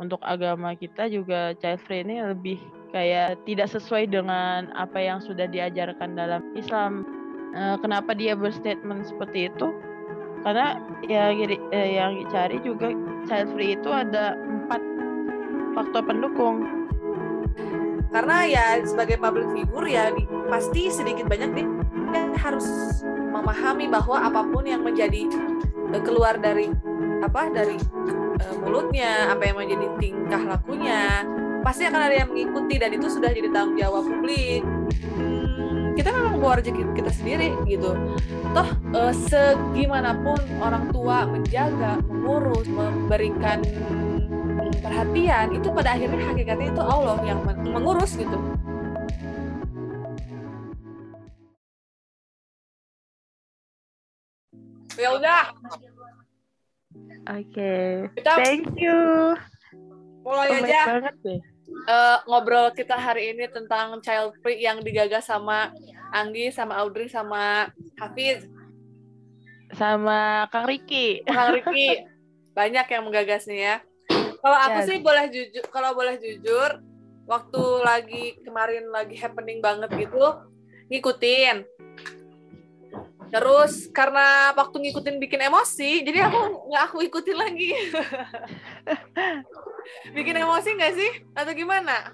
untuk agama kita juga child free ini lebih kayak tidak sesuai dengan apa yang sudah diajarkan dalam Islam. Uh, kenapa dia berstatement seperti itu? Karena ya eh, yang dicari juga child free itu ada empat faktor pendukung. Karena ya sebagai public figure ya pasti sedikit banyak dia harus memahami bahwa apa pun yang menjadi eh, keluar dari apa dari uh, mulutnya, apa yang menjadi tingkah lakunya, pasti akan ada yang mengikuti dan itu sudah jadi tanggung jawab publik. Hmm, kita memang bawa rezeki kita sendiri gitu. Toh uh, segimanapun orang tua menjaga, mengurus, memberikan perhatian itu pada akhirnya hakikatnya itu Allah yang mengurus gitu. Ya udah, Oke. Okay. Thank you. Mulai oh, aja. Banget deh. Uh, ngobrol kita hari ini tentang child free yang digagas sama Anggi, sama Audrey, sama Hafiz. Sama Kang Riki. Kang Riki. Banyak yang menggagasnya ya. Kalau aku yes. sih boleh jujur, kalau boleh jujur, waktu lagi kemarin lagi happening banget gitu, ngikutin Terus karena waktu ngikutin bikin emosi, jadi aku nggak aku ikutin lagi. bikin emosi nggak sih? Atau gimana?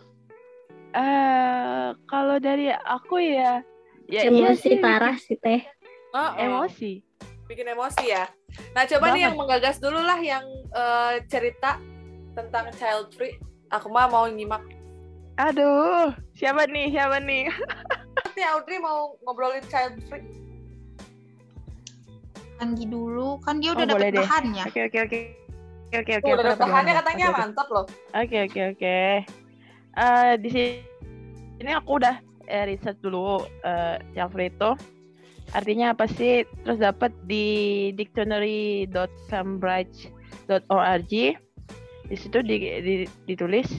Uh, kalau dari aku ya, ya emosi iya parah sih teh. Oh, oh. Emosi. Bikin emosi ya. Nah coba Banget. nih yang menggagas dulu lah yang uh, cerita tentang child free. Aku mah mau nyimak. Aduh, siapa nih? Siapa nih? Nanti Audrey mau ngobrolin child free Anggi dulu kan dia udah oh, dapat bahannya. Oke oke oke. Oke oke oke. Udah dapat bahannya katanya okay, mantap loh. Oke oke oke. Eh di sini aku udah eh, riset dulu uh, yang free itu artinya apa sih terus dapat di dictionary.cambridge.org di situ di, di, ditulis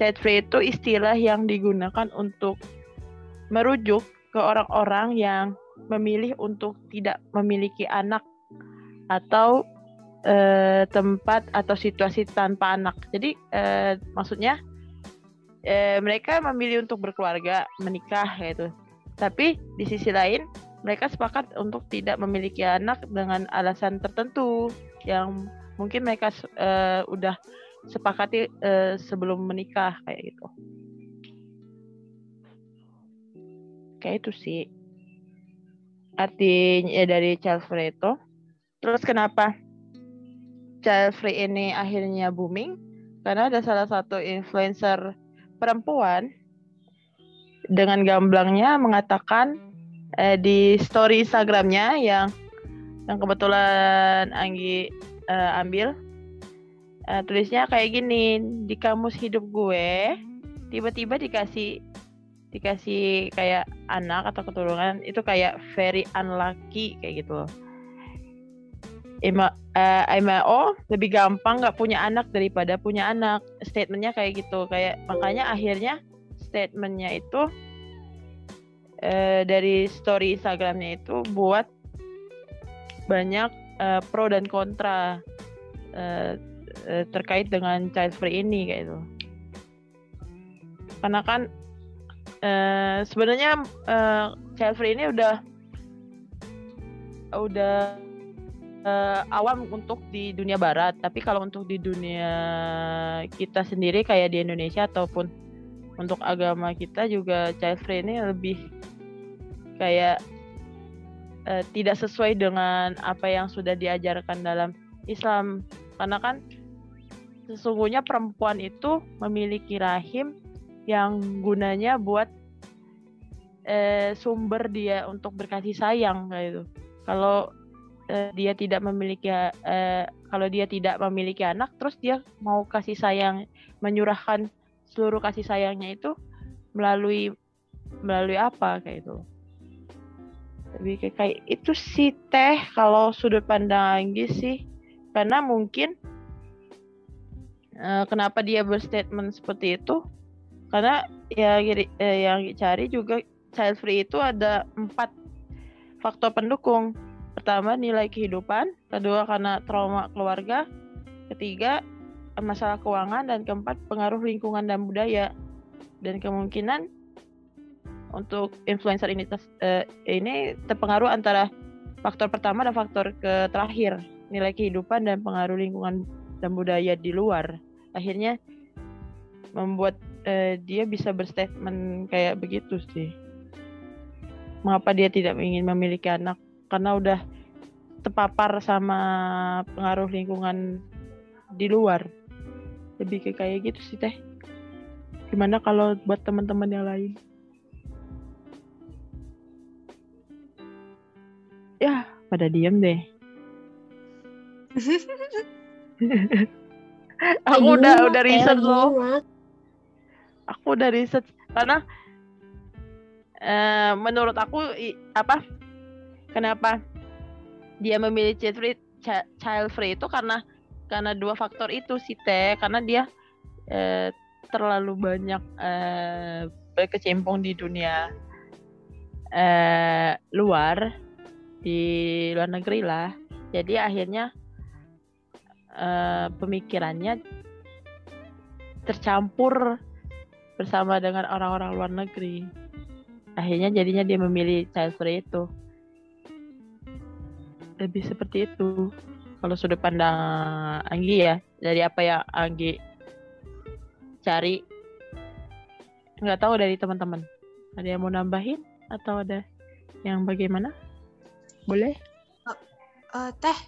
child free itu istilah yang digunakan untuk merujuk ke orang-orang yang memilih untuk tidak memiliki anak atau eh, tempat atau situasi tanpa anak. Jadi eh, maksudnya eh, mereka memilih untuk berkeluarga, menikah gitu. Tapi di sisi lain mereka sepakat untuk tidak memiliki anak dengan alasan tertentu yang mungkin mereka uh, udah sepakati uh, sebelum menikah kayak gitu. Kayak itu sih artinya dari child free itu. Terus kenapa child free ini akhirnya booming? Karena ada salah satu influencer perempuan dengan gamblangnya mengatakan eh, di story Instagramnya yang yang kebetulan Anggi eh, ambil eh, tulisnya kayak gini di kamus hidup gue tiba-tiba dikasih dikasih kayak anak atau keturunan itu kayak very unlucky kayak gitu. Loh. Ima, uh, IMO lebih gampang nggak punya anak daripada punya anak. Statementnya kayak gitu. Kayak makanya akhirnya statementnya itu uh, dari story Instagramnya itu buat banyak uh, pro dan kontra uh, terkait dengan child free ini kayak itu karena kan uh, sebenarnya uh, child free ini udah udah uh, awam untuk di dunia barat. Tapi kalau untuk di dunia kita sendiri kayak di Indonesia ataupun untuk agama kita juga child free ini lebih kayak tidak sesuai dengan apa yang sudah diajarkan dalam Islam. Karena kan sesungguhnya perempuan itu memiliki rahim yang gunanya buat eh, sumber dia untuk berkasih sayang kayak itu. Kalau eh, dia tidak memiliki eh, kalau dia tidak memiliki anak, terus dia mau kasih sayang menyurahkan seluruh kasih sayangnya itu melalui melalui apa kayak itu. Lebih kayak, kayak itu sih teh kalau sudut pandang Anggi sih karena mungkin uh, kenapa dia berstatement seperti itu karena ya eh, yang dicari juga child free itu ada empat faktor pendukung. Pertama nilai kehidupan kedua karena trauma keluarga ketiga masalah keuangan dan keempat pengaruh lingkungan dan budaya. Dan kemungkinan untuk influencer ini uh, ini terpengaruh antara faktor pertama dan faktor ke terakhir nilai kehidupan dan pengaruh lingkungan dan budaya di luar. Akhirnya membuat uh, dia bisa berstatement kayak begitu sih. Mengapa dia tidak ingin memiliki anak? Karena udah terpapar sama pengaruh lingkungan di luar. Lebih ke kayak gitu sih teh. Gimana kalau buat teman-teman yang lain? Ya pada diem deh. Aku udah udah riset loh aku udah riset. Karena uh, menurut aku apa kenapa dia memilih child free child free itu karena karena dua faktor itu sih teh karena dia eh, terlalu banyak eh, berkecimpung di dunia eh, luar di luar negeri lah. Jadi akhirnya eh, pemikirannya tercampur bersama dengan orang-orang luar negeri. Akhirnya jadinya dia memilih child free itu. Lebih seperti itu. Kalau sudut pandang Anggi ya dari apa yang Anggi cari nggak tahu dari teman-teman. Ada yang mau nambahin atau ada yang bagaimana? Boleh? Uh, uh, teh.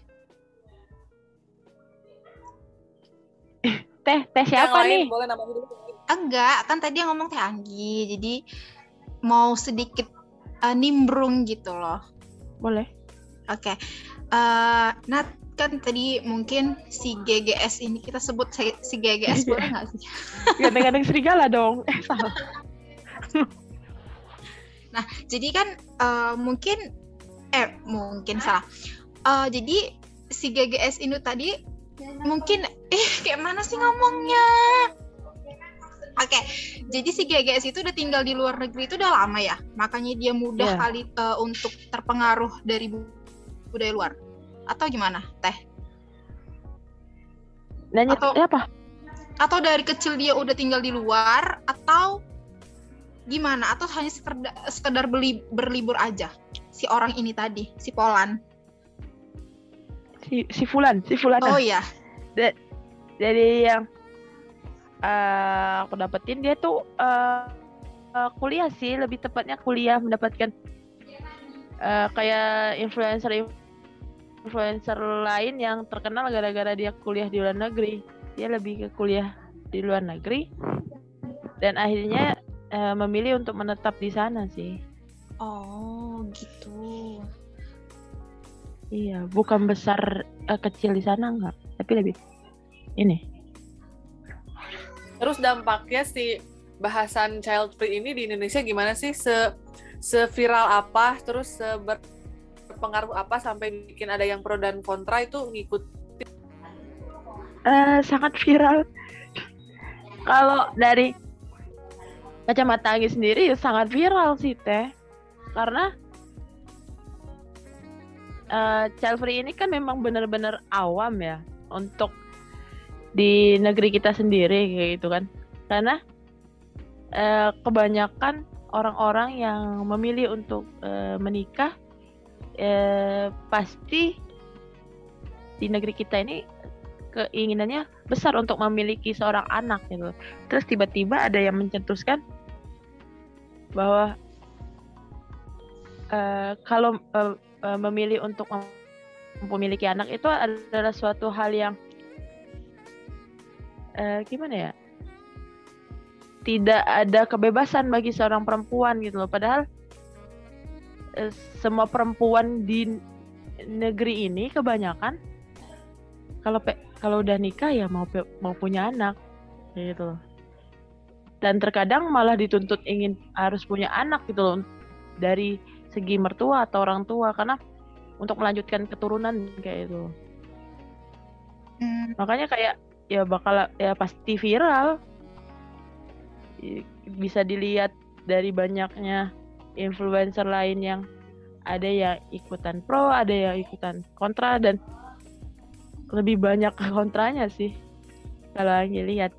Teh teh siapa nih? boleh nambahin dulu enggak kan tadi yang ngomong teh Anggi jadi mau sedikit uh, nimbrung gitu loh boleh oke okay. uh, Nat kan tadi mungkin si GGS ini kita sebut si GGS boleh nggak sih? Ganteng-ganteng serigala dong. Eh salah. nah jadi kan uh, mungkin eh mungkin salah. Uh, jadi si GGS ini tadi mungkin eh kayak mana sih ngomongnya? Oke, okay. jadi si GGS itu udah tinggal di luar negeri itu udah lama ya, makanya dia mudah yeah. kali uh, untuk terpengaruh dari budaya luar? Atau gimana teh? Nanya atau apa? atau dari kecil dia udah tinggal di luar atau gimana? Atau hanya sekedar, sekedar beli berlibur aja? Si orang ini tadi si Polan. Si si Fulan si Fulan oh iya. Da, dari yang uh, aku dapetin dia tuh uh, uh, kuliah sih lebih tepatnya kuliah mendapatkan uh, kayak influencer influencer lain yang terkenal gara-gara dia kuliah di luar negeri. Dia lebih ke kuliah di luar negeri. Dan akhirnya uh, memilih untuk menetap di sana sih. Oh gitu. Iya bukan besar uh, kecil di sana enggak tapi lebih ini terus dampaknya si bahasan child free ini di Indonesia gimana sih se seviral apa terus berpengaruh apa sampai bikin ada yang pro dan kontra itu ngikut? Uh, sangat viral. Kalau dari kacamata Anggi sendiri ya sangat viral sih teh, karena uh, child free ini kan memang benar-benar awam ya untuk di negeri kita sendiri kayak gitu kan, karena uh, kebanyakan orang-orang yang memilih untuk uh, menikah eh, pasti di negeri kita ini keinginannya besar untuk memiliki seorang anak gitu. Terus tiba-tiba ada yang mencetuskan bahwa uh, kalau uh, uh, memilih untuk memiliki anak itu adalah suatu hal yang uh, gimana ya? Tidak ada kebebasan bagi seorang perempuan gitu loh. Padahal Eh, semua perempuan di negeri ini kebanyakan kalau kalau udah nikah ya mau mau punya anak gitu dan terkadang malah dituntut ingin harus punya anak gitu loh dari segi mertua atau orang tua karena untuk melanjutkan keturunan kayak itu hmm. makanya kayak ya bakal ya pasti viral bisa dilihat dari banyaknya influencer lain yang ada yang ikutan pro, ada yang ikutan kontra dan lebih banyak kontranya sih. kalau Anggi lihat.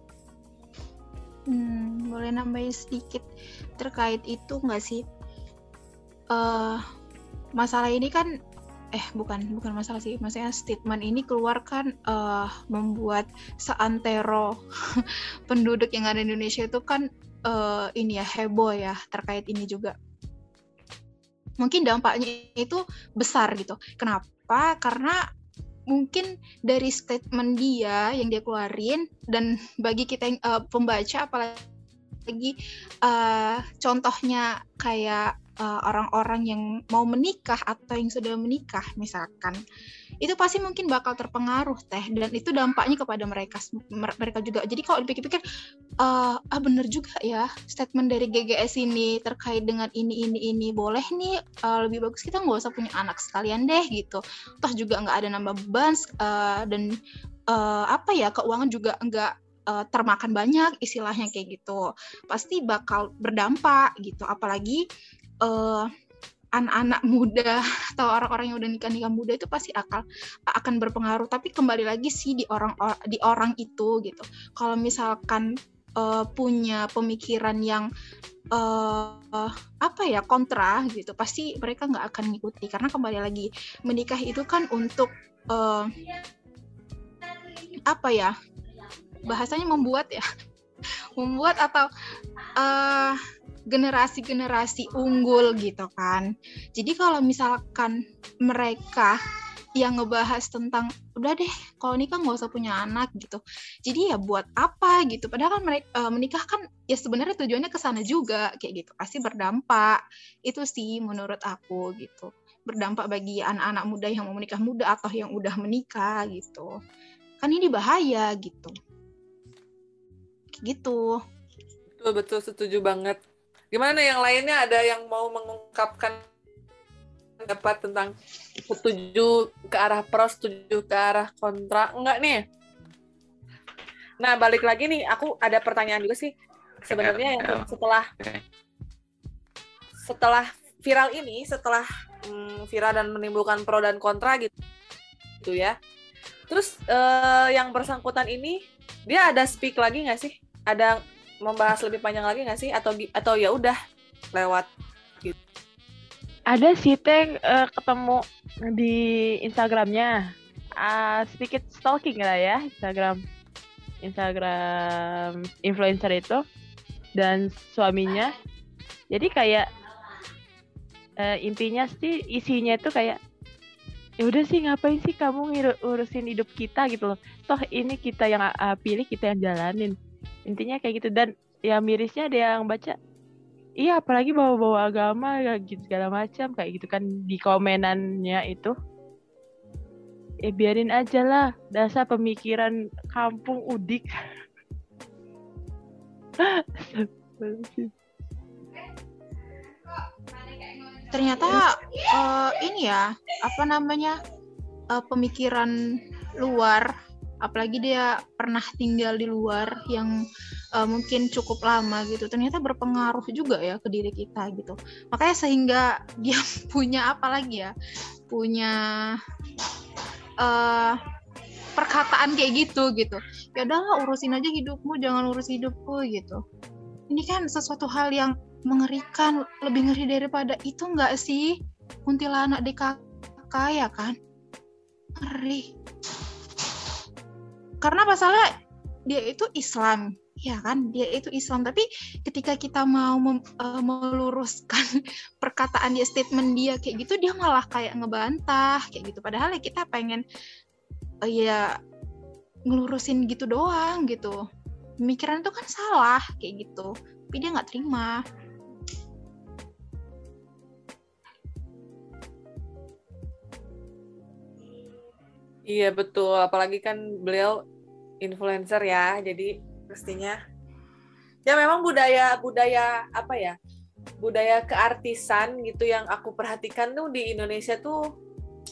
Hmm, boleh nambahin sedikit terkait itu nggak sih? Uh, masalah ini kan eh bukan bukan masalah sih, maksudnya statement ini keluar kan uh, membuat seantero penduduk yang ada di Indonesia itu kan uh, ini ya heboh ya terkait ini juga. Mungkin dampaknya itu besar gitu. Kenapa? Karena mungkin dari statement dia yang dia keluarin dan bagi kita yang uh, pembaca apalagi uh, contohnya kayak Eh, orang-orang uh, yang mau menikah atau yang sudah menikah misalkan itu pasti mungkin bakal terpengaruh teh dan itu dampaknya kepada mereka mereka juga. Jadi kalau dipikir-pikir uh, ah bener juga ya statement dari GGS ini terkait dengan ini ini ini boleh nih uh, lebih bagus kita nggak usah punya anak sekalian deh gitu. Toh juga nggak ada nambah beban uh, dan uh, apa ya keuangan juga nggak uh, termakan banyak istilahnya kayak gitu. Pasti bakal berdampak gitu apalagi uh, anak-anak muda atau orang-orang yang udah nikah nikah muda itu pasti akan akan berpengaruh. Tapi kembali lagi sih di orang di orang itu gitu. Kalau misalkan uh, punya pemikiran yang uh, apa ya kontra gitu pasti mereka nggak akan ngikuti. Karena kembali lagi menikah itu kan untuk uh, apa ya bahasanya membuat ya membuat atau uh, generasi-generasi unggul gitu kan. Jadi kalau misalkan mereka yang ngebahas tentang udah deh kalau nikah nggak usah punya anak gitu. Jadi ya buat apa gitu. Padahal kan mereka uh, menikah kan ya sebenarnya tujuannya ke sana juga kayak gitu. Pasti berdampak. Itu sih menurut aku gitu. Berdampak bagi anak-anak muda yang mau menikah muda atau yang udah menikah gitu. Kan ini bahaya gitu. Gitu. Betul betul. Setuju banget Gimana yang lainnya ada yang mau mengungkapkan pendapat tentang setuju ke arah pro, setuju ke arah kontra? Enggak nih. Nah, balik lagi nih, aku ada pertanyaan juga sih. Sebenarnya yang setelah setelah viral ini, setelah hmm, viral dan menimbulkan pro dan kontra gitu, gitu ya. Terus uh, yang bersangkutan ini dia ada speak lagi nggak sih? Ada membahas lebih panjang lagi nggak sih? Atau atau ya udah lewat gitu. Ada sih teh uh, ketemu di Instagramnya. Uh, sedikit stalking lah ya Instagram. Instagram influencer itu dan suaminya. Jadi kayak uh, intinya sih isinya itu kayak ya udah sih ngapain sih kamu ngurusin hidup kita? gitu loh. Toh ini kita yang uh, pilih kita yang jalanin intinya kayak gitu. Dan ya mirisnya ada yang baca iya apalagi bawa-bawa agama ya gitu segala macam kayak gitu kan di komenannya itu. Ya biarin aja lah dasar pemikiran kampung udik. Ternyata uh, ini ya apa namanya uh, pemikiran luar apalagi dia pernah tinggal di luar yang uh, mungkin cukup lama gitu. Ternyata berpengaruh juga ya ke diri kita gitu. Makanya sehingga dia punya apa lagi ya? Punya uh, perkataan kayak gitu gitu. Ya udahlah urusin aja hidupmu jangan urus hidupku gitu. Ini kan sesuatu hal yang mengerikan lebih ngeri daripada itu enggak sih? Kuntilanak DKK ya kan? Ngeri karena masalah dia itu Islam ya kan? Dia itu Islam. Tapi ketika kita mau mem, uh, meluruskan perkataan dia statement dia kayak gitu dia malah kayak ngebantah kayak gitu. Padahal ya kita pengen uh, ya ngelurusin gitu doang gitu. Pemikiran itu kan salah kayak gitu. Tapi dia nggak terima Iya betul, apalagi kan beliau influencer ya, jadi pastinya ya memang budaya budaya apa ya budaya keartisan gitu yang aku perhatikan tuh di Indonesia tuh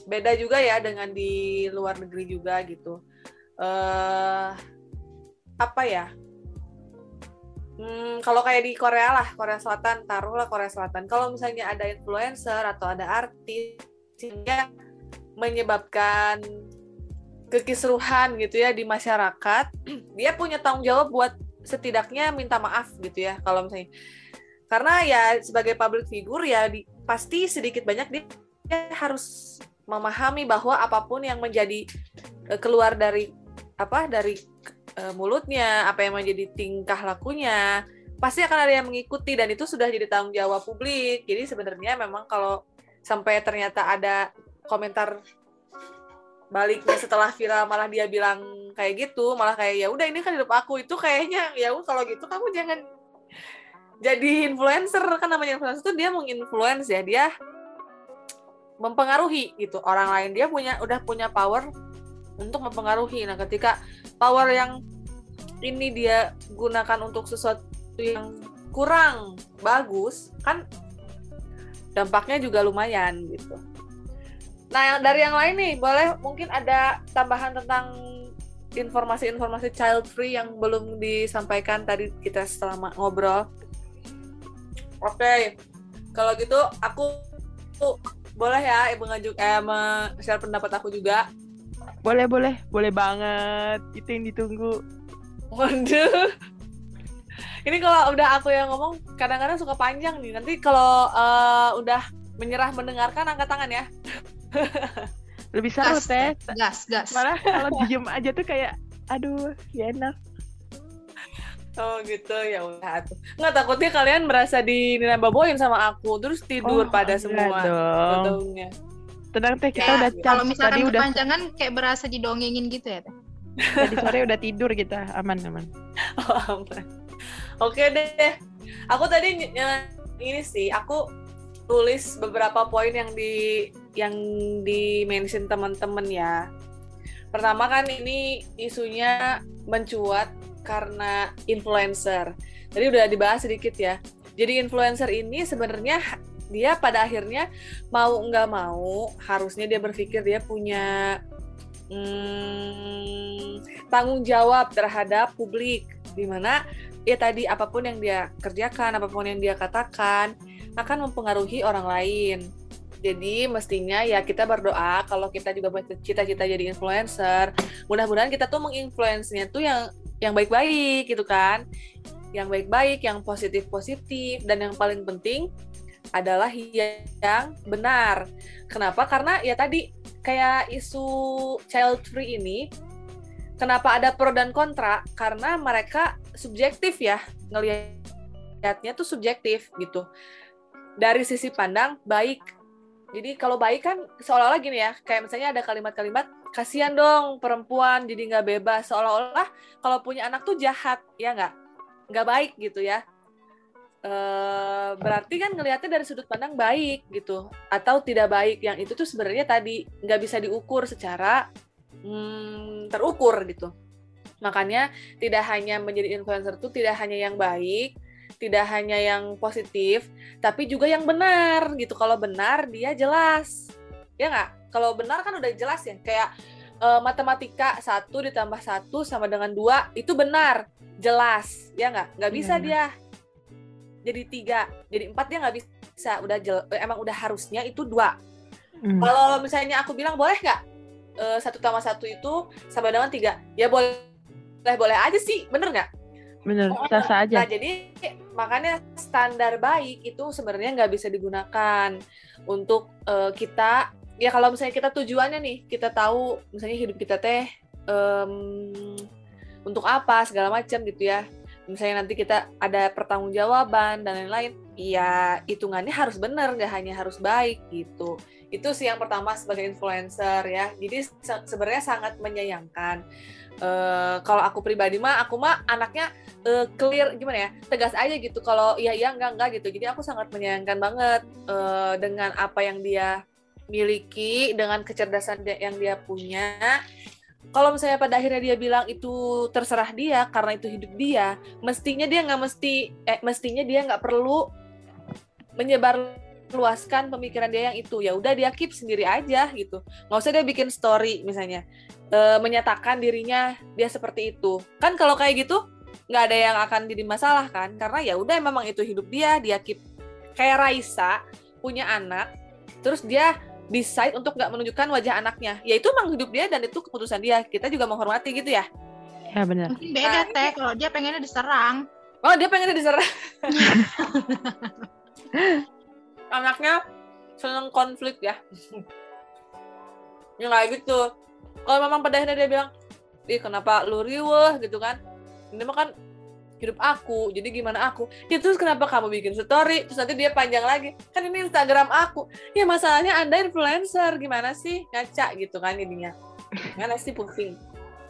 beda juga ya dengan di luar negeri juga gitu. Uh, apa ya? Hmm, kalau kayak di Korea lah, Korea Selatan, taruhlah Korea Selatan. Kalau misalnya ada influencer atau ada artis sehingga menyebabkan kekisruhan gitu ya di masyarakat dia punya tanggung jawab buat setidaknya minta maaf gitu ya kalau misalnya. Karena ya sebagai public figure ya di, pasti sedikit banyak dia, harus memahami bahwa apa pun yang menjadi uh, keluar dari apa dari uh, mulutnya apa yang menjadi tingkah lakunya pasti akan ada yang mengikuti dan itu sudah jadi tanggung jawab publik. Jadi sebenarnya memang kalau sampai ternyata ada komentar baliknya setelah viral malah dia bilang kayak gitu malah kayak ya udah ini kan hidup aku. Itu kayaknya ya kalau gitu kamu jangan jadi influencer. Kan namanya influencer itu dia menginfluence ya dia mempengaruhi gitu. Orang lain dia punya udah punya power untuk mempengaruhi. Nah ketika power yang ini dia gunakan untuk sesuatu yang kurang bagus kan dampaknya juga lumayan gitu. Nah, yang dari yang lain nih, boleh mungkin ada tambahan tentang informasi-informasi child free yang belum disampaikan tadi kita selama ngobrol. Oke, okay. kalau gitu aku boleh ya ibu ngajuk eh share pendapat aku juga. Boleh boleh boleh banget itu yang ditunggu. Waduh ini kalau udah aku yang ngomong kadang-kadang suka panjang nih. Nanti kalau uh, udah menyerah mendengarkan angkat tangan ya. Lebih seru gas, teh. Gas, gas. Malah kalau diem aja tuh kayak aduh, ya enak. Oh gitu ya udah tuh. Nggak takutnya kalian merasa dinilai baboin sama aku terus tidur oh, pada semua. Dong. Tenang teh kita ya, udah kalau misalkan tadi udah kayak berasa didongengin gitu ya teh. Tadi sore udah tidur kita aman aman. Oh aman. Oke deh. Aku tadi ini sih, aku tulis beberapa poin yang di yang di mention teman-teman ya. Pertama kan ini isunya mencuat karena influencer. Tadi udah dibahas sedikit ya. Jadi influencer ini sebenarnya dia pada akhirnya mau nggak mau harusnya dia berpikir dia punya hmm, tanggung jawab terhadap publik di mana ya tadi apa pun yang dia kerjakan, apa pun yang dia katakan akan mempengaruhi orang lain. Jadi mestinya ya kita berdoa kalau kita juga cita-cita jadi influencer, mudah-mudahan kita tuh menginfluence-nya tuh yang yang baik-baik gitu kan. Yang baik-baik, yang positif-positif dan yang paling penting adalah yang benar. Kenapa? Karena ya tadi kayak isu child free ini kenapa ada pro dan kontra karena mereka subjektif ya ngelihatnya tuh subjektif gitu dari sisi pandang baik jadi kalau baik kan seolah-olah gini ya kayak misalnya ada kalimat-kalimat kasihan dong perempuan jadi nggak bebas. Seolah-olah kalau punya anak tuh jahat ya nggak? Nggak baik gitu ya. E, berarti kan ngelihatnya dari sudut pandang baik gitu atau tidak baik. Yang itu tuh sebenarnya tadi nggak bisa diukur secara hmm, terukur gitu. Makanya tidak hanya menjadi influencer itu tidak hanya yang baik, tidak hanya yang positif, tapi juga yang benar gitu. Kalau benar dia jelas, ya nggak? Kalau benar kan udah jelas ya. Kayak uh, matematika satu ditambah satu sama dengan dua itu benar, jelas, ya nggak? Nggak bisa hmm. dia jadi tiga, jadi empat dia nggak bisa. Udah jel, emang udah harusnya itu dua. Hmm. Kalau misalnya aku bilang boleh nggak uh, satu tambah satu itu sama dengan tiga ya boleh boleh aja sih bener nggak bener sah aja nah jadi makanya standar baik itu sebenarnya nggak bisa digunakan untuk uh, kita ya kalau misalnya kita tujuannya nih kita tahu misalnya hidup kita teh um, untuk apa segala macam gitu ya misalnya nanti kita ada pertanggungjawaban dan lain-lain ya hitungannya harus benar nggak hanya harus baik gitu. Itu sih yang pertama sebagai influencer ya. Jadi se sebenarnya sangat menyayangkan. Uh, kalau aku pribadi mah aku mah anaknya uh, clear gimana ya tegas aja gitu kalau iya iya enggak enggak gitu. Jadi aku sangat menyayangkan banget uh, dengan apa yang dia miliki dengan kecerdasan yang dia punya kalau misalnya pada akhirnya dia bilang itu terserah dia karena itu hidup dia mestinya dia nggak mesti eh mestinya dia nggak perlu menyebar luaskan pemikiran dia yang itu. Ya udah dia keep sendiri aja gitu. Nggak usah dia bikin story misalnya e, menyatakan dirinya dia seperti itu. Kan kalau kayak gitu nggak ada yang akan jadi masalah kan? Karena ya udah memang itu hidup dia dia keep. Kayak Raisa punya anak terus dia decide untuk nggak menunjukkan wajah anaknya. Ya itu emang hidup dia dan itu keputusan dia. Kita juga menghormati gitu ya. Ya benar. Mungkin beda teh. kalau dia pengennya diserang. oh dia pengen diserang. Anaknya seneng konflik ya. Ya nggak gitu. Kalau memang pada akhirnya dia bilang ih kenapa lu riweh? gitu kan. Ini mah kan hidup aku jadi gimana aku? Ya terus kenapa kamu bikin story? Terus nanti dia panjang lagi kan ini Instagram aku. Ya masalahnya anda influencer gimana sih? Ngaca gitu kan ininya gimana sih pusing?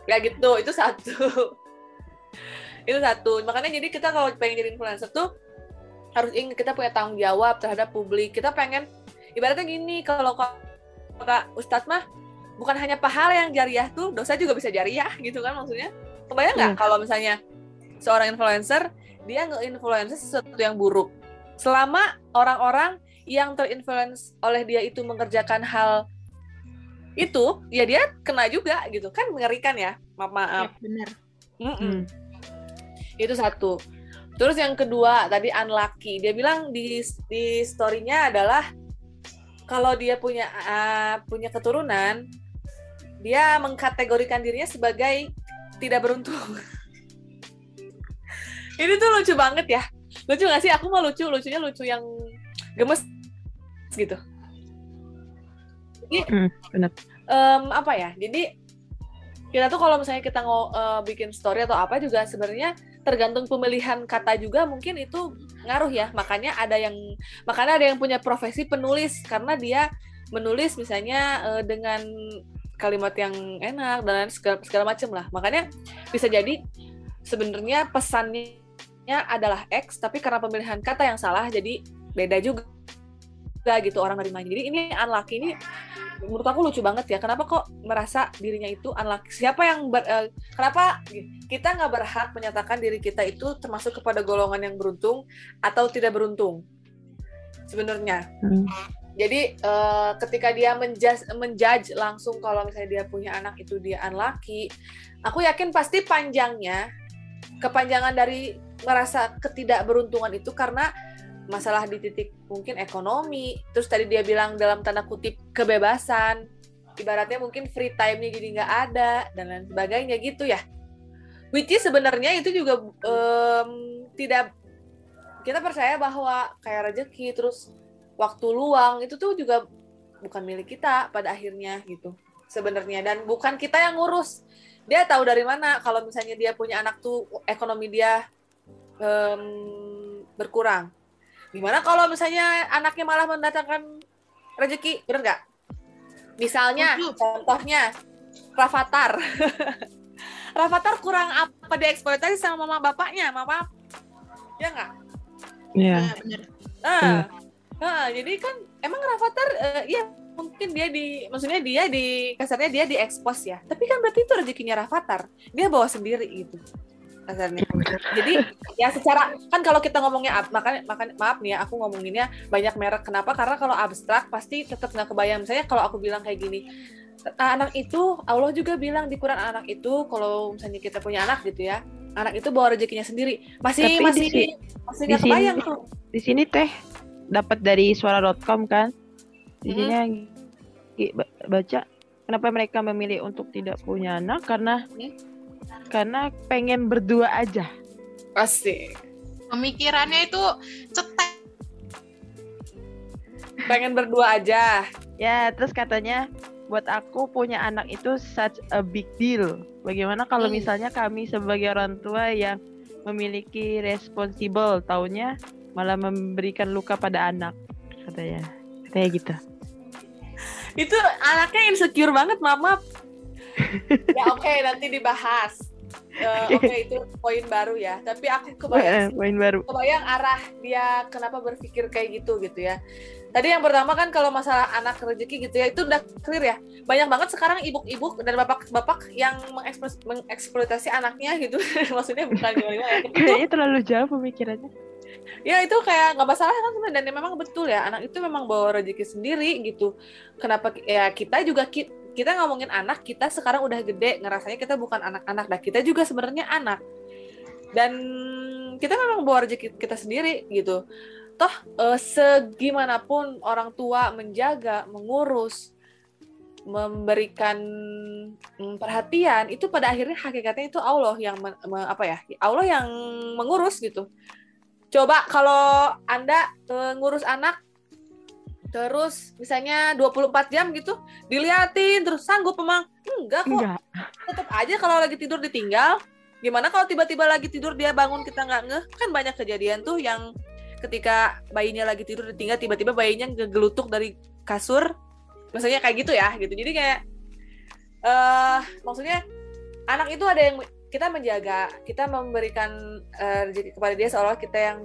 Ya gitu. Itu satu. Itu satu. Makanya jadi kita kalau pengen jadi influencer tuh harus ingat kita punya tanggung jawab terhadap publik. Kita pengen ibaratnya gini kalau kata Ustadz mah bukan hanya pahala yang jariah tuh dosa juga bisa jariah gitu kan maksudnya? Kebayang nggak Iya. kalau misalnya seorang influencer dia nge-influence sesuatu yang buruk. Selama orang-orang yang terinfluence oleh dia itu mengerjakan hal itu ya dia kena juga gitu. Kan mengerikan ya? Maaf maaf Ya, bener. Mm-mm. Hmm. itu satu. Terus yang kedua tadi unlucky. Dia bilang di di storynya adalah kalau dia punya uh, punya keturunan dia mengkategorikan dirinya sebagai tidak beruntung ini tuh lucu banget ya. Lucu gak sih? Aku mau lucu lucunya lucu yang gemes gitu. Hmm, benar. Em, apa ya? Jadi kita tuh kalau misalnya kita ngo eh, bikin story atau apa juga sebenarnya tergantung pemilihan kata juga mungkin itu ngaruh ya. Makanya ada yang makanya ada yang punya profesi penulis. Karena dia menulis misalnya eh, dengan kalimat yang enak dan segala, segala macam lah. Makanya bisa jadi sebenarnya pesannya adalah X tapi karena pemilihan kata yang salah jadi beda juga gitu orang nerimanya. Jadi ini unlucky ini menurut aku lucu banget ya. Kenapa kok merasa dirinya itu unlucky? Siapa yang ber- eh, kenapa kita nggak berhak menyatakan diri kita itu termasuk kepada golongan yang beruntung atau tidak beruntung? Sebenarnya. Hmm. jadi eh, ketika dia menjudge, menjudge langsung kalau misalnya dia punya anak itu dia unlucky aku yakin pasti panjangnya kepanjangan dari merasa ketidakberuntungan itu karena masalah di titik mungkin ekonomi. Terus tadi dia bilang dalam tanda kutip kebebasan. Ibaratnya mungkin free time-nya jadi nggak ada dan lain sebagainya gitu ya. Which is sebenarnya itu juga em, tidak kita percaya bahwa kayak rezeki terus waktu luang itu tuh juga bukan milik kita pada akhirnya gitu sebenarnya. Dan bukan kita yang ngurus. Dia tahu dari mana. Kalau misalnya dia punya anak tuh ekonomi dia em, berkurang gimana kalau misalnya anaknya malah mendatangkan rezeki bener nggak misalnya Setuju. contohnya Rafathar Rafathar kurang apa dieksploitasi sama mama bapaknya mama ya nggak Iya. Ya, bener. Nah, nah, jadi kan emang Rafathar eh, iya mungkin dia di maksudnya dia di kasarnya dia diekspos ya. Tapi kan berarti itu rezekinya Rafathar. Dia bawa sendiri gitu. Kasarnya. Jadi ya secara kan kalau kita ngomongnya makan makan maaf nih ya aku ngomonginnya banyak merek. Kenapa? Karena kalau abstrak pasti tetap nggak kebayang. Misalnya kalau aku bilang kayak gini, anak itu Allah juga bilang di Quran anak itu kalau misalnya kita punya anak gitu ya, anak itu bawa rezekinya sendiri. Masih Tapi di masih si- masih di nggak sini- tuh. Di sini teh dapat dari suara.com kan. Di Hmm. sini ba- baca kenapa mereka memilih untuk tidak punya anak karena Hmm. Karena pengen berdua aja. Pasti. Pemikirannya itu cetek. pengen berdua aja. Ya, terus katanya buat aku punya anak itu such a big deal. Bagaimana kalau Hmm. misalnya kami sebagai orang tua yang memiliki responsible, taunya malah memberikan luka pada anak, katanya. Katanya gitu. Itu anaknya insecure banget, mama. Ya oke, nanti dibahas. Eh, oke, itu poin baru ya. Tapi aku kebayang, Poin baru. kebayang arah dia kenapa berpikir kayak gitu gitu ya. Tadi yang pertama kan kalau masalah anak rezeki gitu ya, itu udah clear ya. Banyak banget sekarang ibu-ibu dan bapak-bapak yang mengeksploitasi, mengeksploitasi anaknya gitu. Maksudnya bukan gimana ya. Kayaknya terlalu jauh pemikirannya. ya itu kayak nggak masalah kan sebenarnya dan memang betul ya anak itu memang bawa rezeki sendiri gitu kenapa ya kita juga ki- kita ngomongin anak kita sekarang udah gede ngerasanya kita bukan anak-anak. Dah kita juga sebenarnya anak. Dan kita memang bawa rezeki kita sendiri gitu. Toh uh, segimanapun orang tua menjaga mengurus memberikan mm, perhatian itu pada akhirnya hakikatnya itu Allah yang me, apa ya Allah yang mengurus gitu. Coba kalau anda uh, ngurus anak terus misalnya 24 jam gitu diliatin terus sanggup emang? Enggak kok. Enggak. tetap aja kalau lagi tidur ditinggal. Gimana kalau tiba-tiba lagi tidur dia bangun kita nggak ngeh? Kan banyak kejadian tuh yang ketika bayinya lagi tidur ditinggal tiba-tiba bayinya ngegelutuk dari kasur. Misalnya kayak gitu ya gitu. Jadi kayak uh, maksudnya anak itu ada yang kita menjaga kita memberikan uh, kepada dia seolah kita yang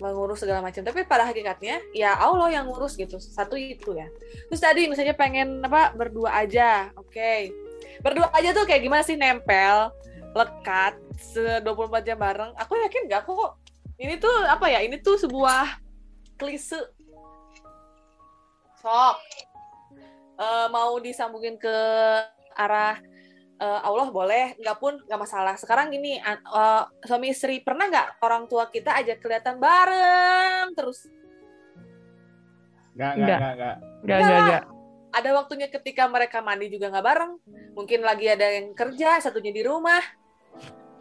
mengurus segala macam. Tapi pada hakikatnya ya Allah yang ngurus gitu. Satu itu ya. Terus tadi misalnya pengen apa berdua aja. Oke. Okay. berdua aja tuh kayak gimana sih? Nempel lekat se 24 jam bareng. Aku yakin gak kok? Ini tuh apa ya? Ini tuh sebuah klise. Sok. Uh, mau disambungin ke arah uh, Allah boleh, nggak pun nggak masalah. Sekarang gini, uh, suami istri pernah nggak orang tua kita aja kelihatan bareng terus? Nggak, nggak, nggak, nggak. Nggak, nggak, Ada waktunya ketika mereka mandi juga nggak bareng. Mungkin lagi ada yang kerja, satunya di rumah.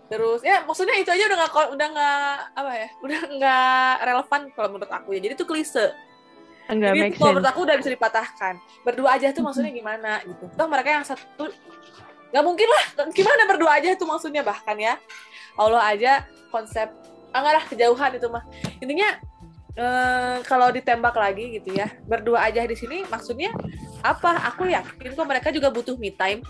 Terus ya maksudnya itu aja udah nggak udah nggak apa ya, udah nggak relevan kalau menurut aku ya. Jadi itu klise. Enggak Jadi kalau menurut aku udah bisa dipatahkan. Berdua aja tuh maksudnya gimana gitu. Toh mereka yang satu nggak mungkin lah. Gimana berdua aja itu maksudnya bahkan ya. Allah aja konsep ah, lah kejauhan itu mah. Intinya eh, kalau ditembak lagi gitu ya berdua aja di sini maksudnya apa? Aku yakin kok mereka juga butuh me time.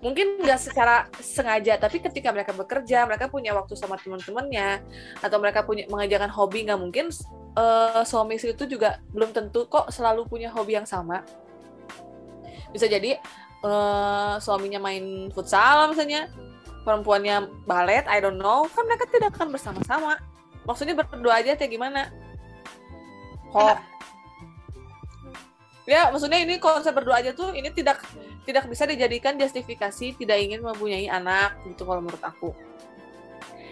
Mungkin nggak secara sengaja tapi ketika mereka bekerja mereka punya waktu sama teman-temannya atau mereka punya mengajarkan hobi nggak mungkin uh, suami istri itu juga belum tentu kok selalu punya hobi yang sama. Bisa jadi uh, suaminya main futsal misalnya perempuannya balet I don't know. Kan mereka tidak akan bersama-sama. Maksudnya berdua aja kayak gimana? Kok? Ya maksudnya ini konsep berdua aja tuh ini tidak tidak bisa dijadikan justifikasi tidak ingin mempunyai anak gitu kalau menurut aku.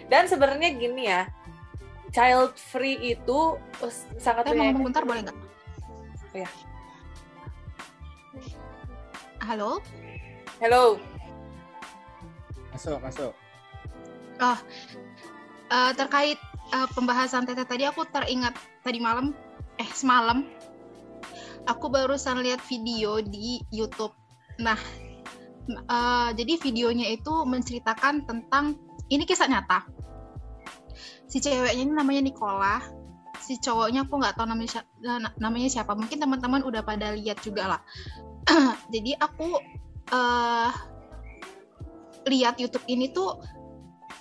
Dan sebenarnya gini ya child free itu sangat eh, mau ngomong bentar boleh nggak? Ya. Halo? Halo. Masuk, masuk. Oh, uh, terkait uh, pembahasan Tete tadi aku teringat tadi malam, eh semalam, aku barusan lihat video di YouTube. Nah, uh, jadi videonya itu menceritakan tentang ini kisah nyata. Si ceweknya ini namanya Nicola, si cowoknya aku nggak tahu namanya namanya siapa. Mungkin teman-teman udah pada lihat juga lah. jadi aku uh, lihat YouTube ini tuh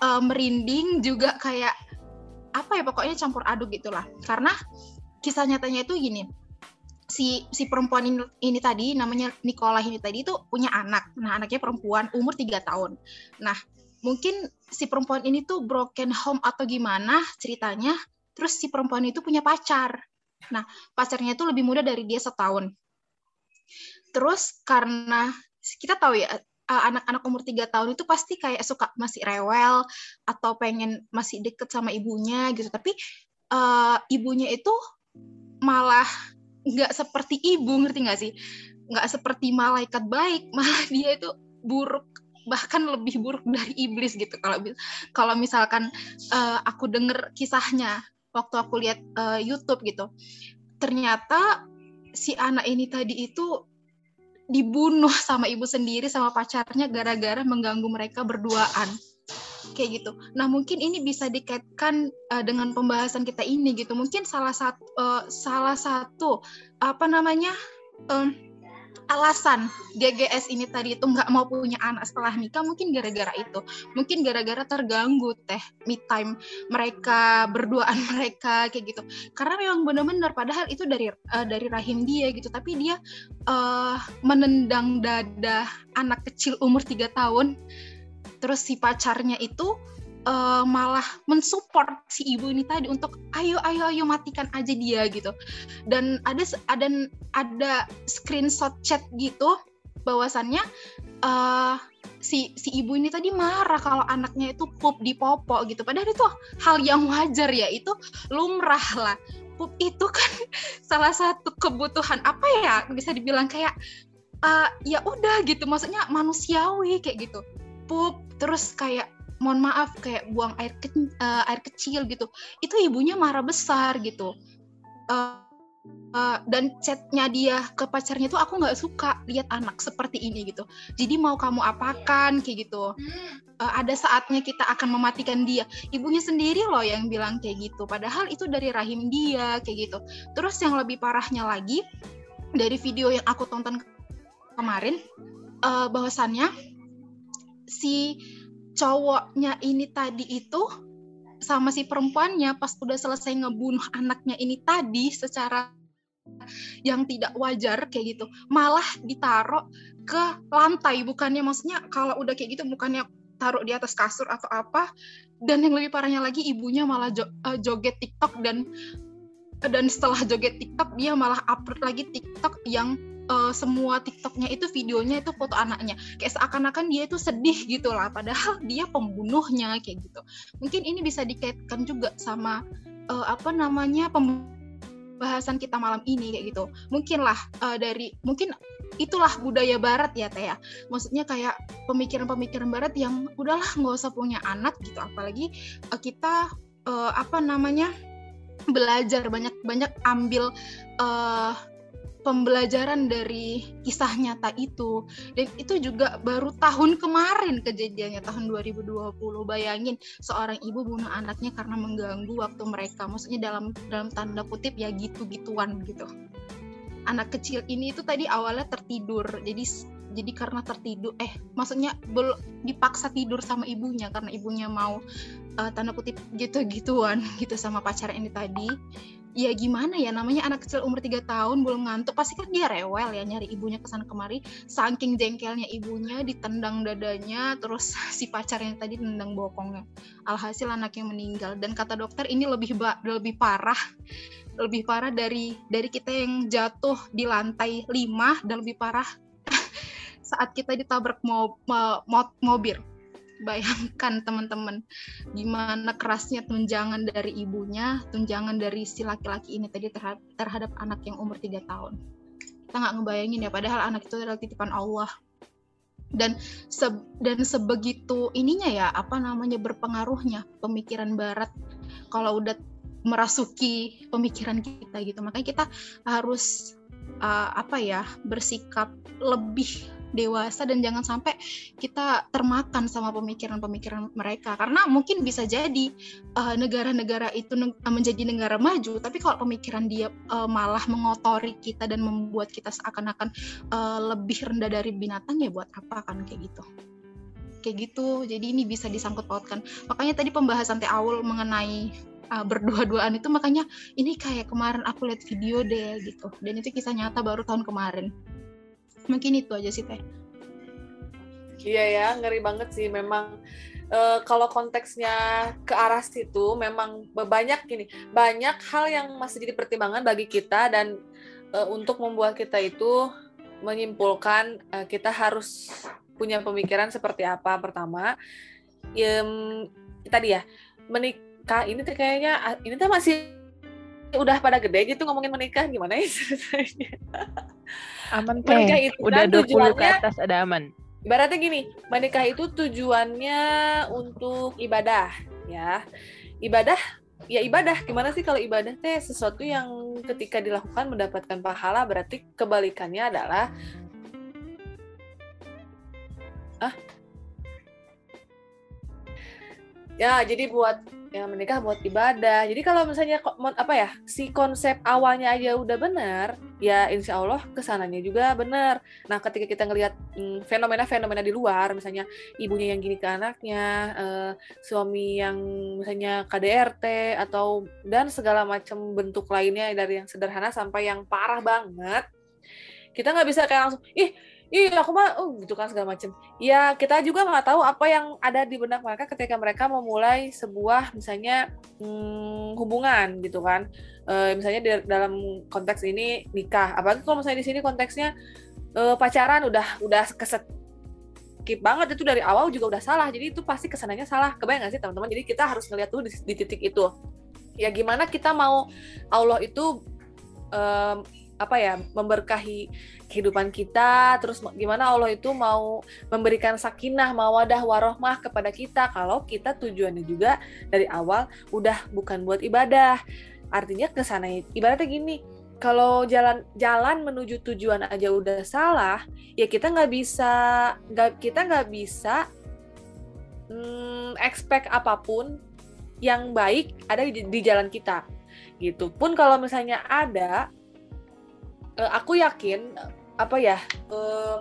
uh, merinding juga kayak apa ya pokoknya campur aduk gitulah karena kisah nyatanya itu gini si si perempuan ini, ini tadi namanya Nicola ini tadi itu punya anak. Nah anaknya perempuan umur 3 tahun. Nah mungkin si perempuan ini tuh broken home atau gimana ceritanya terus si perempuan itu punya pacar. Nah pacarnya itu lebih muda dari dia setahun terus karena kita tahu ya anak-anak umur tiga tahun itu pasti kayak suka masih rewel atau pengen masih deket sama ibunya gitu. Tapi uh, ibunya itu malah nggak seperti ibu ngerti nggak sih? Nggak seperti malaikat baik malah dia itu buruk bahkan lebih buruk dari iblis gitu. Kalau kalau misalkan uh, aku denger kisahnya waktu aku lihat uh, YouTube gitu ternyata si anak ini tadi itu dibunuh sama ibu sendiri sama pacarnya gara-gara mengganggu mereka berduaan kayak gitu. Nah mungkin ini bisa dikaitkan uh, dengan pembahasan kita ini gitu. Mungkin salah satu uh, salah satu apa namanya um, alasan GGS ini tadi itu nggak mau punya anak setelah nikah mungkin gara-gara itu. Mungkin gara-gara terganggu teh me time mereka berduaan mereka kayak gitu. Karena memang benar-benar padahal itu dari uh, dari rahim dia gitu. Tapi dia uh, menendang dada anak kecil umur tiga tahun terus si pacarnya itu uh, malah mensupport si ibu ini tadi untuk ayo ayo ayo matikan aja dia gitu. Dan ada ada ada screenshot chat gitu bahwasannya uh, si si ibu ini tadi marah kalau anaknya itu pup di popo gitu. Padahal itu hal yang wajar ya itu lumrah lah. Pup itu kan salah satu kebutuhan apa ya bisa dibilang kayak uh, ya udah gitu maksudnya manusiawi kayak gitu. Pup terus kayak mohon maaf kayak buang air ke, uh, air kecil gitu. Itu ibunya marah besar gitu. Uh, uh, dan chatnya dia ke pacarnya tuh aku nggak suka lihat anak seperti ini gitu. Jadi mau kamu apakan kayak gitu. Uh, ada saatnya kita akan mematikan dia. Ibunya sendiri loh yang bilang kayak gitu. Padahal itu dari rahim dia kayak gitu. Terus yang lebih parahnya lagi dari video yang aku tonton kemarin uh, bahwasannya si cowoknya ini tadi itu sama si perempuannya pas udah selesai ngebunuh anaknya ini tadi secara yang tidak wajar kayak gitu malah ditaruh ke lantai. Bukannya maksudnya kalau udah kayak gitu bukannya taruh di atas kasur atau apa. Dan yang lebih parahnya lagi ibunya malah uh, joget TikTok dan dan setelah joget TikTok dia malah upload lagi TikTok yang uh, semua TikToknya itu videonya itu foto anaknya. Kayak seakan-akan dia itu sedih gitu lah padahal dia pembunuhnya kayak gitu. Mungkin ini bisa dikaitkan juga sama uh, apa namanya pembahasan kita malam ini kayak gitu. Mungkinlah uh, dari mungkin itulah budaya barat ya teh ya. Maksudnya kayak pemikiran-pemikiran barat yang udahlah nggak usah punya anak gitu. Apalagi uh, kita uh, apa namanya belajar banyak banyak ambil uh, pembelajaran dari kisah nyata itu. Dan itu juga baru tahun kemarin kejadiannya tahun 2020 bayangin seorang ibu bunuh anaknya karena mengganggu waktu mereka. Maksudnya dalam dalam tanda kutip ya gitu-gituan gitu. Anak kecil ini itu tadi awalnya tertidur. Jadi jadi karena tertidur eh maksudnya belum dipaksa tidur sama ibunya karena ibunya mau uh, tanda kutip gitu-gituan gitu sama pacar ini tadi ya gimana ya? Namanya anak kecil umur 3 tahun belum ngantuk pasti kan dia rewel ya nyari ibunya ke sana kemari. Saking jengkelnya ibunya ditendang dadanya terus si pacarnya tadi tendang bokongnya. Alhasil anaknya meninggal. Dan kata dokter ini lebih lebih parah. Lebih parah dari dari kita yang jatuh di lantai 5 dan lebih parah saat kita ditabrak mo, mo, mo, mobil bayangkan teman-teman gimana kerasnya tunjangan dari ibunya, tunjangan dari si laki-laki ini tadi terhadap, terhadap anak yang umur 3 tahun. Kita nggak ngebayangin ya, padahal anak itu adalah titipan Allah. Dan se dan sebegitu ininya ya, apa namanya berpengaruhnya pemikiran barat kalau udah merasuki pemikiran kita gitu. Makanya kita harus uh, apa ya, bersikap lebih dewasa dan jangan sampai kita termakan sama pemikiran-pemikiran mereka. Karena mungkin bisa jadi uh, negara-negara itu neg menjadi negara maju tapi kalau pemikiran dia uh, malah mengotori kita dan membuat kita seakan-akan uh, lebih rendah dari binatang ya buat apa kan kayak gitu. Kayak gitu. Jadi ini bisa disangkut pautkan. Makanya tadi pembahasan teh awal mengenai uh, berdua-duaan itu makanya ini kayak kemarin aku lihat video deh gitu. Dan itu kisah nyata baru tahun kemarin mungkin itu aja sih teh. Iya ya ngeri banget sih. Memang uh, kalau konteksnya ke arah situ memang banyak gini banyak hal yang masih jadi pertimbangan bagi kita dan uh, untuk membuat kita itu menyimpulkan uh, kita harus punya pemikiran seperti apa. Pertama um, tadi ya menikah ini kayaknya ini tuh masih udah pada gede gitu ngomongin menikah gimana ya ceritanya Aman teh. Menikah itu udah kan 20 ke atas ada aman. Ibaratnya gini, menikah itu tujuannya untuk ibadah, ya. Ibadah ya ibadah gimana sih kalau ibadah teh sesuatu yang ketika dilakukan mendapatkan pahala berarti kebalikannya adalah ah ya jadi buat yang menikah buat ibadah. Jadi kalau misalnya apa ya si konsep awalnya aja udah benar, ya insya Allah ke sananya juga benar. Nah ketika kita ngelihat hmm, fenomena-fenomena di luar, misalnya ibunya yang gini ke anaknya, uh, suami yang misalnya KDRT atau dan segala macam bentuk lainnya dari yang sederhana sampai yang parah banget, kita nggak bisa kayak langsung ih iya aku mah oh gitu kan segala macam. Ya kita juga nggak tahu apa yang ada di benak mereka ketika mereka memulai sebuah misalnya hmm, hubungan gitu kan. E, misalnya di dalam konteks ini nikah. Apalagi kalau misalnya di sini konteksnya e, pacaran udah udah keset skip banget. Itu dari awal juga udah salah. Jadi itu pasti ke sananya salah. Kebayang gak sih teman-teman? Jadi kita harus ngeliat tuh di, di titik itu. Ya gimana kita mau Allah itu em, apa ya memberkahi kehidupan kita terus gimana Allah itu mau memberikan sakinah mawadah warohmah kepada kita. Kalau kita tujuannya juga dari awal udah bukan buat ibadah. Artinya ke sana ibaratnya gini kalau jalan jalan menuju tujuan aja udah salah ya kita nggak bisa nggak kita nggak bisa hmm, expect apa pun yang baik ada di, di jalan kita. Gitu. Pun kalau misalnya ada eh, aku yakin apa ya em,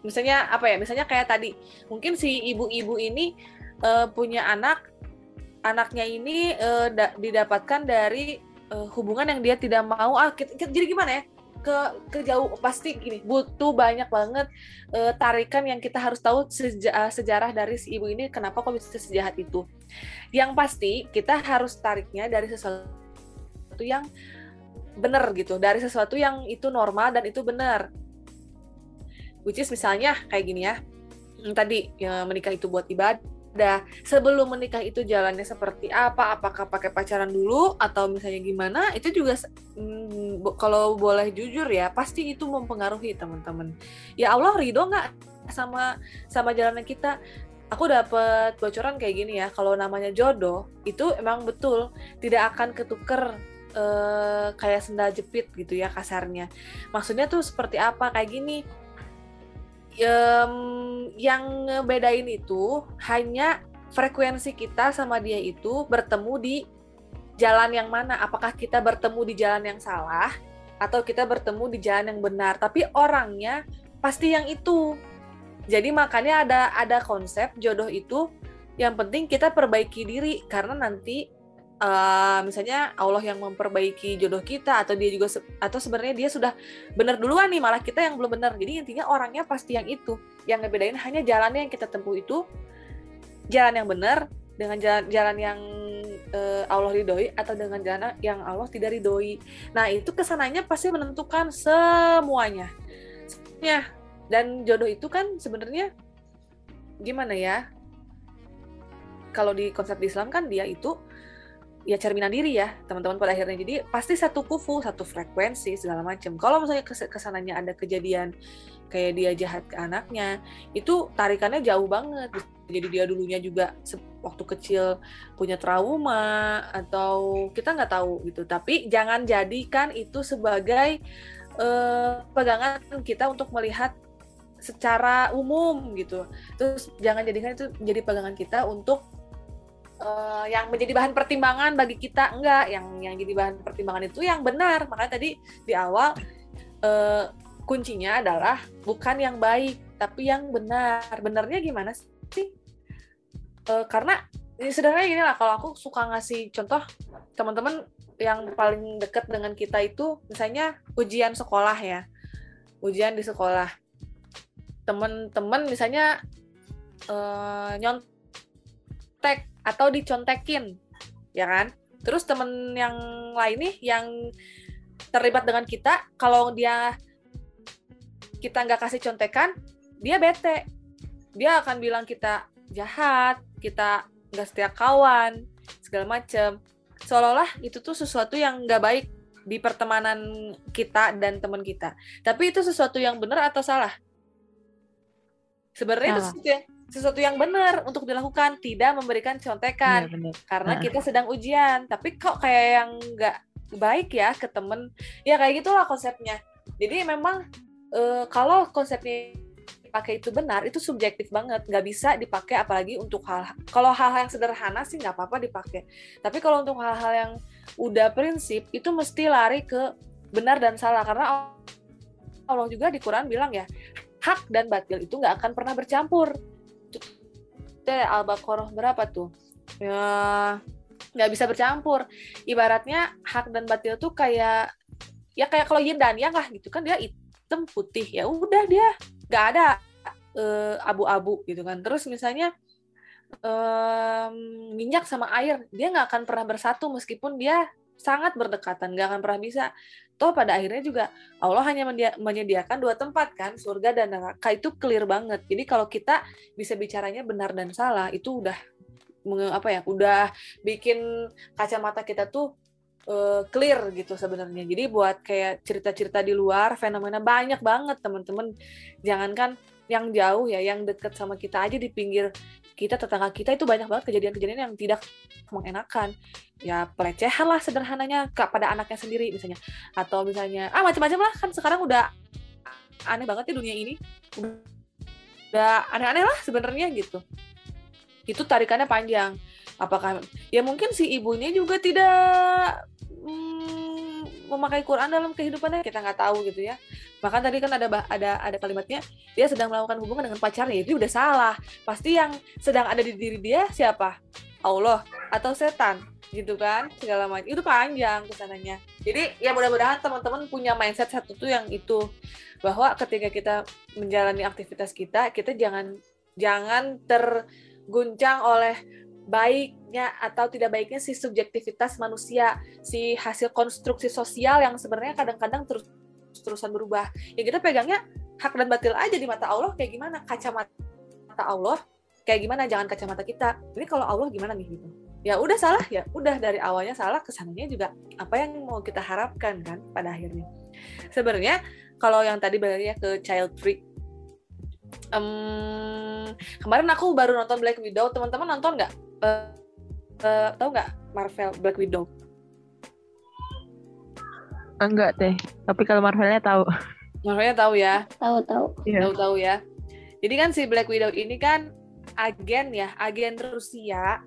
misalnya apa ya misalnya kayak tadi mungkin si ibu-ibu ini eh, punya anak anaknya ini eh, da- didapatkan dari eh, hubungan yang dia tidak mau. Ah ki- ki- jadi gimana ya? Ke ke jauh pasti gini butuh banyak banget eh, tarikan yang kita harus tahu seja- sejarah dari si ibu ini kenapa kok bisa sejahat itu. Yang pasti kita harus tariknya dari sesuatu yang benar gitu. Dari sesuatu yang itu normal dan itu benar which is misalnya kayak gini ya. Hmm, tadi ya, menikah itu buat ibadah. Sebelum menikah itu jalannya seperti apa? Apakah pakai pacaran dulu? Atau misalnya gimana? Itu juga hmm, kalau boleh jujur ya pasti itu mempengaruhi teman-teman. Ya Allah ridho nggak sama sama jalannya kita? Aku dapat bocoran kayak gini ya kalau namanya jodoh itu emang betul. Tidak akan ketuker eh, kayak sendal jepit gitu ya kasarnya. Maksudnya tuh seperti apa? Kayak gini. Em, yang ngebedain itu hanya frekuensi kita sama dia itu bertemu di jalan yang mana. Apakah kita bertemu di jalan yang salah atau kita bertemu di jalan yang benar? Tapi orangnya pasti yang itu. Jadi makanya ada ada konsep jodoh itu yang penting kita perbaiki diri karena nanti eh, misalnya Allah yang memperbaiki jodoh kita atau dia juga se- atau sebenarnya dia sudah benar duluan nih malah kita yang belum benar. Jadi intinya orangnya pasti yang itu yang ngebedain hanya jalannya yang kita tempuh itu jalan yang benar dengan jalan jalan yang eh, Allah ridhoi atau dengan jalan yang Allah tidak ridhoi. Nah itu ke sananya pasti menentukan semuanya. Ya dan jodoh itu kan sebenarnya gimana ya? Kalau di konsep di Islam kan dia itu ya cerminan diri ya teman-teman pada akhirnya. Jadi pasti satu kufu satu frekuensi segala macam kalau misalnya kes- ke sananya ada kejadian kayak dia jahat ke anaknya itu tarikannya jauh banget. Jadi dia dulunya juga waktu kecil punya trauma atau kita nggak tahu gitu. Tapi jangan jadikan itu sebagai eh, pegangan kita untuk melihat secara umum gitu. Terus jangan jadikan itu menjadi pegangan kita untuk eh, yang menjadi bahan pertimbangan bagi kita. Enggak yang yang jadi bahan pertimbangan itu yang benar. Makanya tadi di awal eh, kuncinya adalah bukan yang baik tapi yang benar. Benarnya gimana sih? Eh, karena ini sederhana gini lah kalau aku suka ngasih contoh teman-teman yang paling dekat dengan kita itu misalnya ujian sekolah ya. Ujian di sekolah. Teman-teman misalnya eh, nyontek atau dicontekin ya kan? Terus temen yang lain nih yang terlibat dengan kita kalau dia kita nggak kasih contekan dia bete. Dia akan bilang kita jahat kita nggak setia kawan segala macem. Seolah-olah itu tuh sesuatu yang nggak baik di pertemanan kita dan teman kita. Tapi itu sesuatu yang benar atau salah? Sebenarnya itu Salah. sesuatu yang, sesuatu yang benar untuk dilakukan tidak memberikan contekan. Bener. karena Nah. kita sedang ujian tapi kok kayak yang nggak baik ya ke temen. Ya kayak gitulah konsepnya. Jadi memang eh, kalau konsepnya dipakai itu benar itu subjektif banget. Nggak bisa dipakai apalagi untuk hal kalau hal-hal yang sederhana sih nggak apa-apa dipakai. Tapi kalau untuk hal-hal yang udah prinsip itu mesti lari ke benar dan salah. Karena Allah juga di Quran bilang ya hak dan batil itu nggak akan pernah bercampur itu Al-Baqarah berapa tuh? Ya nggak bisa bercampur. Ibaratnya hak dan batil tuh kayak ya kayak kalau yin dan yang lah gitu kan dia hitam putih. Ya udah dia nggak ada eh, abu-abu gitu kan. Terus misalnya em, minyak sama air dia nggak akan pernah bersatu meskipun dia sangat berdekatan nggak akan pernah bisa toh pada akhirnya juga Allah hanya menyediakan dua tempat kan surga dan neraka. Itu clear banget. Jadi kalau kita bisa bicaranya benar dan salah itu udah apa ya udah bikin kacamata kita tuh eh, clear gitu sebenarnya. Jadi buat kayak cerita-cerita di luar fenomena banyak banget teman-teman. Jangankan yang jauh ya yang deket sama kita aja di pinggir kita tetangga kita itu banyak banget kejadian-kejadian yang tidak mengenakan. Ya pelecehan lah sederhananya ke- pada anaknya sendiri misalnya. Atau misalnya ah macam-macam lah kan sekarang udah aneh banget ya dunia ini. Udah aneh-aneh lah sebenarnya gitu. Itu tarikannya panjang. Apakah ya mungkin si ibunya juga tidak mm, memakai Quran dalam kehidupannya kita nggak tahu gitu ya. Bahkan tadi kan ada ada ada kalimatnya dia sedang melakukan hubungan dengan pacarnya itu udah salah. Pasti yang sedang ada di diri dia siapa? Allah atau setan gitu kan? Segala macam. Itu panjang ke sananya. Jadi ya mudah-mudahan teman-teman punya mindset satu tuh yang itu. Bahwa ketika kita menjalani aktivitas kita kita jangan jangan terguncang oleh baiknya atau tidak baiknya si subjektivitas manusia si hasil konstruksi sosial yang sebenarnya kadang-kadang terus terusan berubah. Ya kita pegangnya hak dan batil aja di mata Allah kayak gimana? Kacamata Allah kayak gimana? Jangan kacamata kita. Ini kalau Allah gimana nih gitu? Ya udah salah ya udah dari awalnya salah kesannya juga apa yang mau kita harapkan kan pada akhirnya. Sebenarnya kalau yang tadi balik ya ke child free Em, kemarin aku baru nonton Black Widow. Teman-teman nonton nggak Eh, eh, tahu nggak Marvel Black Widow Enggak deh. Tapi kalau Marvelnya tahu. Marvelnya tahu ya Tahu tahu. Iya. tahu-tahu ya jadi kan si Black Widow ini kan agen ya agen Rusia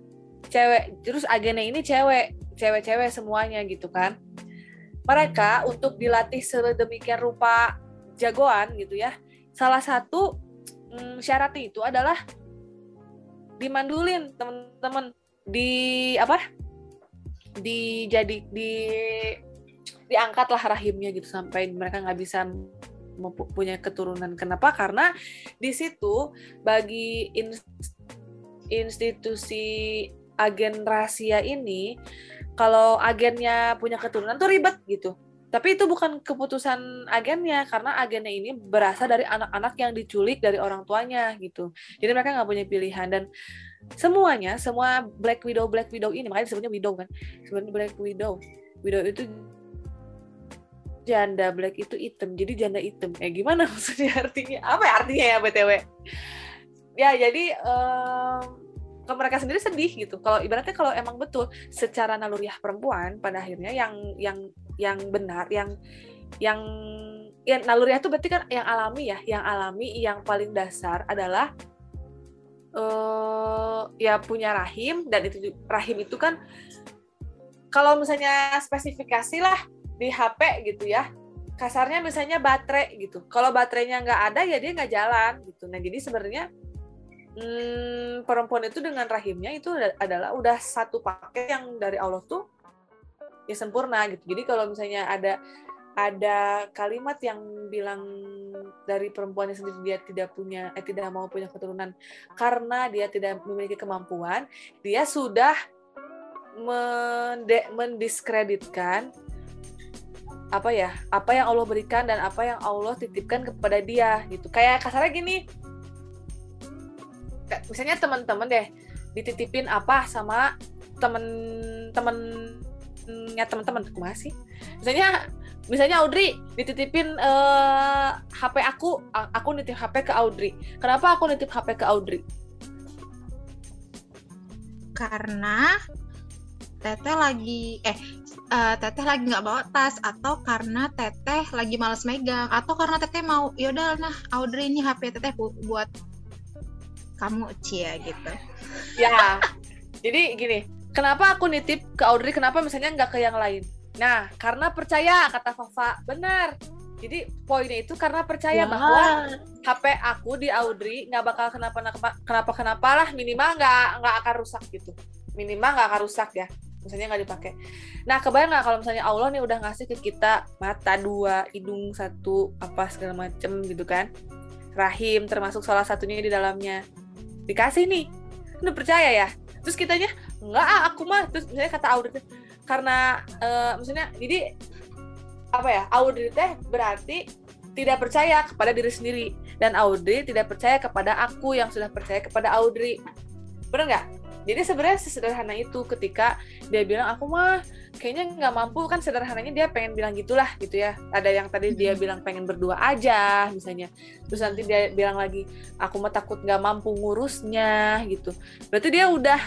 cewek terus agennya ini cewek cewek-cewek semuanya gitu kan mereka untuk dilatih sedemikian rupa jagoan gitu ya salah satu mm, syaratnya itu adalah dimandulin teman-teman. Di apa? Di jadi di diangkatlah rahimnya gitu sampai mereka nggak bisa mempu- punya keturunan. Kenapa? Karena di situ bagi ins- institusi agen rahasia ini kalau agennya punya keturunan tuh ribet gitu tapi itu bukan keputusan agennya karena agennya ini berasal dari anak-anak yang diculik dari orang tuanya gitu. Jadi mereka nggak punya pilihan. Dan semuanya semua Black Widow Black Widow ini makanya disebutnya Widow kan? Sebenarnya Black Widow. Widow itu janda black itu item. Jadi janda item. Ya gimana maksudnya artinya? Apa ya artinya ya btw ya jadi em, ke mereka sendiri sedih gitu. Kalau ibaratnya kalau emang betul secara naluriah perempuan pada akhirnya yang yang yang benar yang yang ya naluriah itu berarti kan yang alami ya yang alami yang paling dasar adalah eh ya punya rahim dan itu rahim itu kan kalau misalnya spesifikasi lah di HP gitu ya kasarnya misalnya baterai gitu. Kalau baterainya nggak ada ya dia nggak jalan gitu. Nah jadi sebenarnya hmm, perempuan itu dengan rahimnya itu ada- adalah udah satu paket yang dari Allah tuh ya sempurna gitu. Jadi kalau misalnya ada ada kalimat yang bilang dari perempuannya sendiri dia tidak punya eh tidak mau punya keturunan karena dia tidak memiliki kemampuan dia sudah mendiskreditkan apa ya apa yang Allah berikan dan apa yang Allah titipkan kepada dia gitu. Kayak kasarnya gini misalnya teman-teman deh dititipin apa sama temen-temennya teman-teman kumaha sih? Misalnya misalnya Audrey dititipin eh, HP aku aku nitip HP ke Audrey. Kenapa aku nitip HP ke Audrey? Karena teteh lagi eh eh, teteh lagi nggak bawa tas atau karena teteh lagi males megang atau karena teteh mau yaudah nah Audrey ini HP teteh bu- buat kamu cia gitu. Ya jadi gini kenapa aku nitip ke Audrey kenapa misalnya nggak ke yang lain? Nah karena percaya kata Fafa. Benar. Jadi poinnya itu karena percaya bahwa HP aku di Audrey nggak bakal kenapa kenapa kenapa lah minimal nggak nggak akan rusak gitu. Minimal nggak akan rusak ya misalnya nggak dipakai. Nah kebayang nggak kalau misalnya Allah nih udah ngasih ke kita mata dua hidung satu apa segala macem gitu kan? Rahim termasuk salah satunya di dalamnya dikasih nih. Udah percaya ya? Terus kitanya enggak ah aku mah. Terus misalnya kata Audrey karena eh, maksudnya jadi apa ya Audrey teh berarti tidak percaya kepada diri sendiri. Dan Audrey tidak percaya kepada aku yang sudah percaya kepada Audrey. Bener nggak jadi sebenarnya sesederhana itu ketika dia bilang aku mah kayaknya nggak mampu. Kan sederhananya dia pengen bilang gitulah gitu ya. Ada yang tadi dia bilang pengen berdua aja misalnya. Terus nanti dia bilang lagi aku mah takut nggak mampu ngurusnya gitu. Berarti dia udah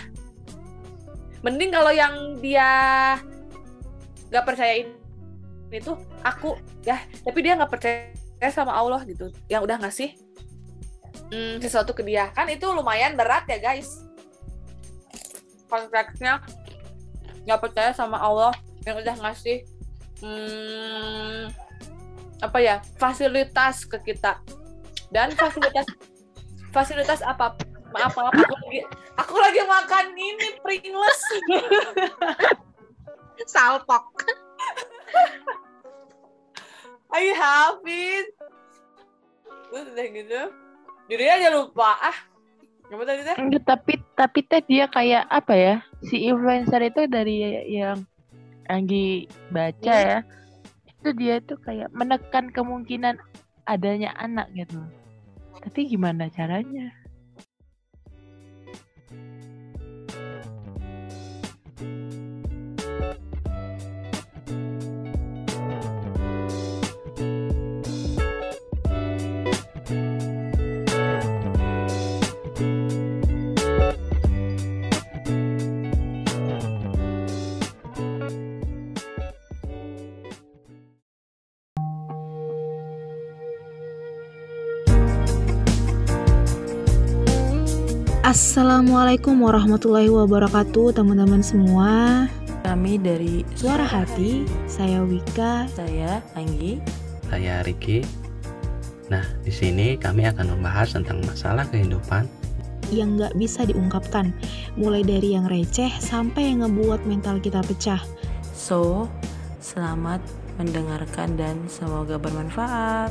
mending kalau yang dia nggak percayain itu aku ya. Tapi dia nggak percaya sama Allah gitu. Yang udah ngasih hmm, sesuatu ke dia. Kan itu lumayan berat ya guys konteksnya nggak percaya sama Allah yang udah ngasih hmm, apa ya fasilitas ke kita. Dan fasilitas fasilitas apa? Maaf maaf aku lagi aku lagi makan ini Pringles. Salpok. Ayo Hafiz terus udah gitu. Jadi aja lupa. Ah apa tadi teh? Enggak, tapi tapi teh dia kayak apa ya? Si influencer itu dari yang Anggi baca ya. Itu dia itu kayak menekan kemungkinan adanya anak gitu. Tapi gimana caranya? Assalamualaikum warahmatullahi wabarakatuh teman-teman semua Kami dari Suara Hati, saya Wika saya Anggi. Saya Riki. Nah, di sini kami akan membahas tentang masalah kehidupan yang nggak bisa diungkapkan Mulai dari yang receh sampai yang ngebuat mental kita pecah So, selamat mendengarkan dan semoga bermanfaat.